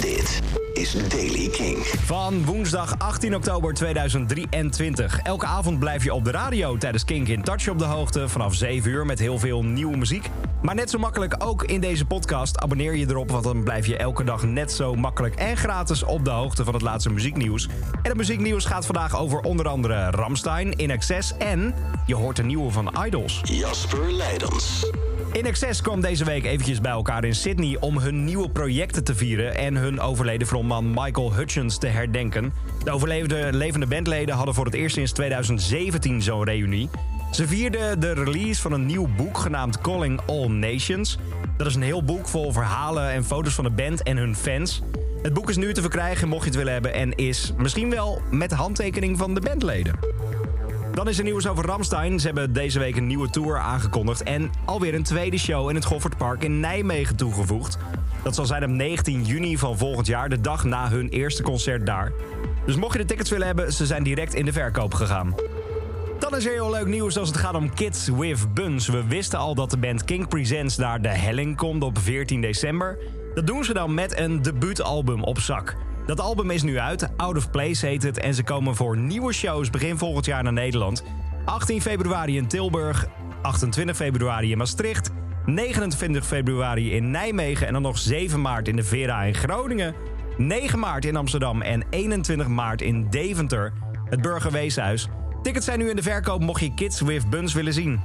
Dit is Daily King. Van woensdag 18 oktober 2023. Elke avond blijf je op de radio tijdens Kink in Touch op de hoogte. Vanaf 7 uur met heel veel nieuwe muziek. Maar net zo makkelijk ook in deze podcast. Abonneer je erop, want dan blijf je elke dag net zo makkelijk en gratis op de hoogte van het laatste muzieknieuws. En het muzieknieuws gaat vandaag over onder andere Ramstein, In Excess en je hoort de nieuwe van Idols. Jasper Leidens. In Excess kwam deze week eventjes bij elkaar in Sydney om hun nieuwe projecten te vieren en hun overleden frontman Michael Hutchins te herdenken. De overlevende levende bandleden hadden voor het eerst sinds 2017 zo'n reunie. Ze vierden de release van een nieuw boek genaamd Calling All Nations. Dat is een heel boek vol verhalen en foto's van de band en hun fans. Het boek is nu te verkrijgen mocht je het willen hebben en is misschien wel met handtekening van de bandleden. Dan is er nieuws over Ramstein. Ze hebben deze week een nieuwe tour aangekondigd... en alweer een tweede show in het Goffertpark in Nijmegen toegevoegd. Dat zal zijn op 19 juni van volgend jaar, de dag na hun eerste concert daar. Dus mocht je de tickets willen hebben, ze zijn direct in de verkoop gegaan. Dan is er heel leuk nieuws als het gaat om Kids with Buns. We wisten al dat de band King Presents naar de Helling komt op 14 december. Dat doen ze dan met een debuutalbum op zak. Dat album is nu uit, Out of Place heet het... en ze komen voor nieuwe shows begin volgend jaar naar Nederland. 18 februari in Tilburg, 28 februari in Maastricht... 29 februari in Nijmegen en dan nog 7 maart in de Vera in Groningen... 9 maart in Amsterdam en 21 maart in Deventer, het Burgerweeshuis. Tickets zijn nu in de verkoop mocht je Kids with Buns willen zien.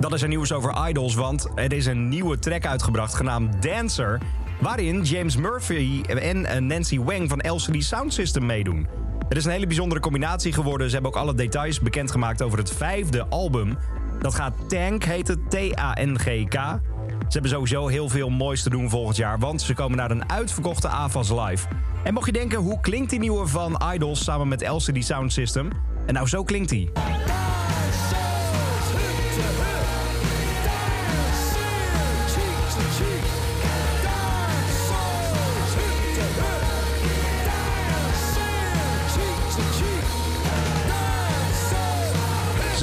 Dan is er nieuws over Idols, want er is een nieuwe track uitgebracht genaamd Dancer... waarin James Murphy en eh, Nancy Wang van LCD Sound System meedoen. Het is een hele bijzondere combinatie geworden. Ze hebben ook alle details bekendgemaakt over het vijfde album. Dat gaat Tank heten, T-A-N-G-K. Ze hebben sowieso heel veel moois te doen volgend jaar... want ze komen naar een uitverkochte AFAS Live. En mocht je denken, hoe klinkt die nieuwe van Idols samen met LCD Sound System? En nou, zo klinkt die.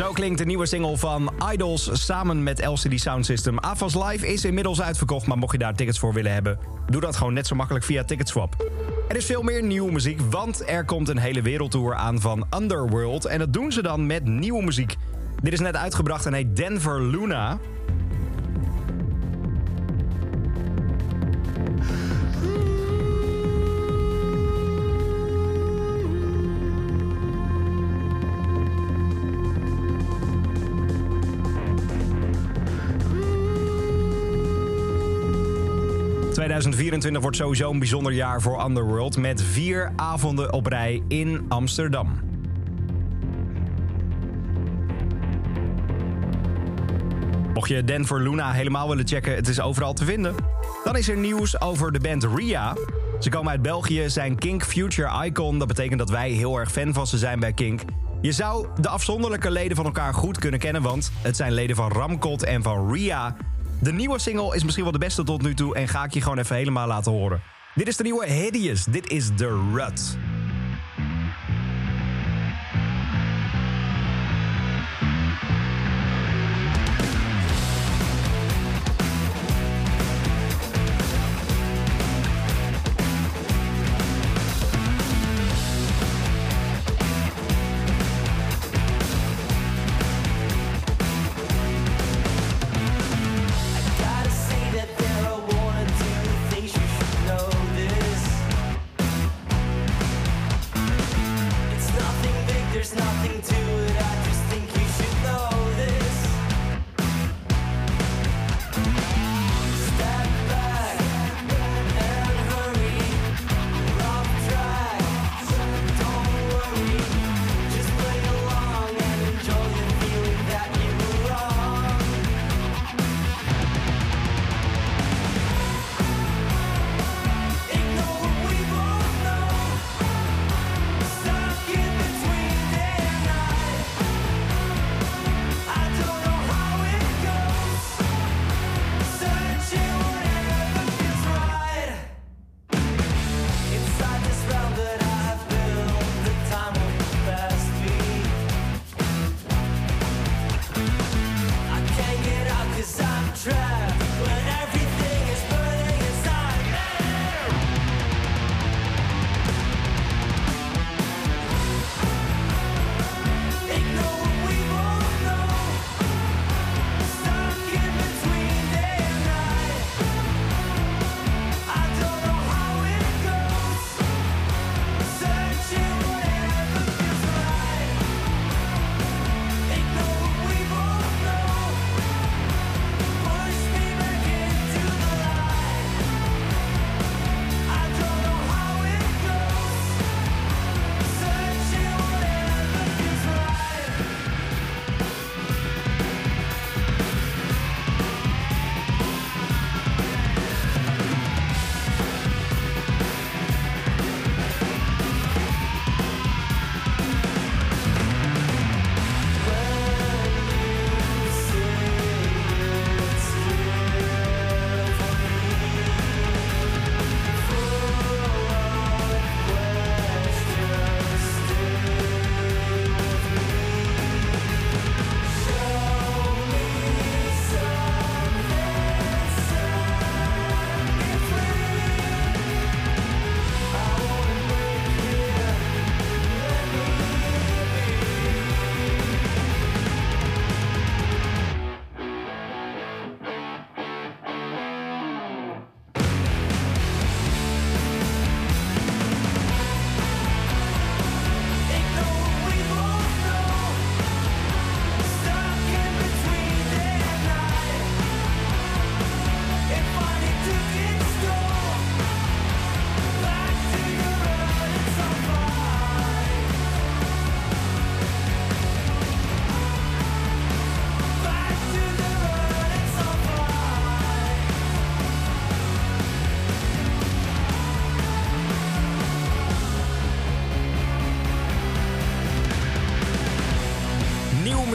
Zo klinkt de nieuwe single van Idols samen met LCD Sound System. AFAS Live is inmiddels uitverkocht, maar mocht je daar tickets voor willen hebben... doe dat gewoon net zo makkelijk via Ticketswap. Er is veel meer nieuwe muziek, want er komt een hele wereldtour aan van Underworld... en dat doen ze dan met nieuwe muziek. Dit is net uitgebracht en heet Denver Luna... 2024 wordt sowieso een bijzonder jaar voor Underworld... met vier avonden op rij in Amsterdam. Mocht je Denver Luna helemaal willen checken, het is overal te vinden. Dan is er nieuws over de band Ria. Ze komen uit België, zijn Kink Future Icon. Dat betekent dat wij heel erg fan van ze zijn bij Kink. Je zou de afzonderlijke leden van elkaar goed kunnen kennen... want het zijn leden van Ramkot en van Ria... De nieuwe single is misschien wel de beste tot nu toe en ga ik je gewoon even helemaal laten horen. Dit is de nieuwe Hideous. Dit is The Rut.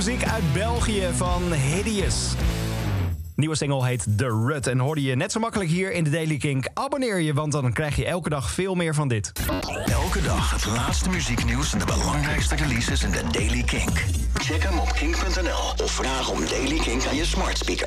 Muziek uit België van Hideous. Nieuwe single heet The Rut en hoorde je net zo makkelijk hier in de Daily Kink. Abonneer je, want dan krijg je elke dag veel meer van dit. Elke dag het laatste muzieknieuws en de belangrijkste releases in de Daily Kink. Check hem op kink.nl of vraag om Daily Kink aan je smart speaker.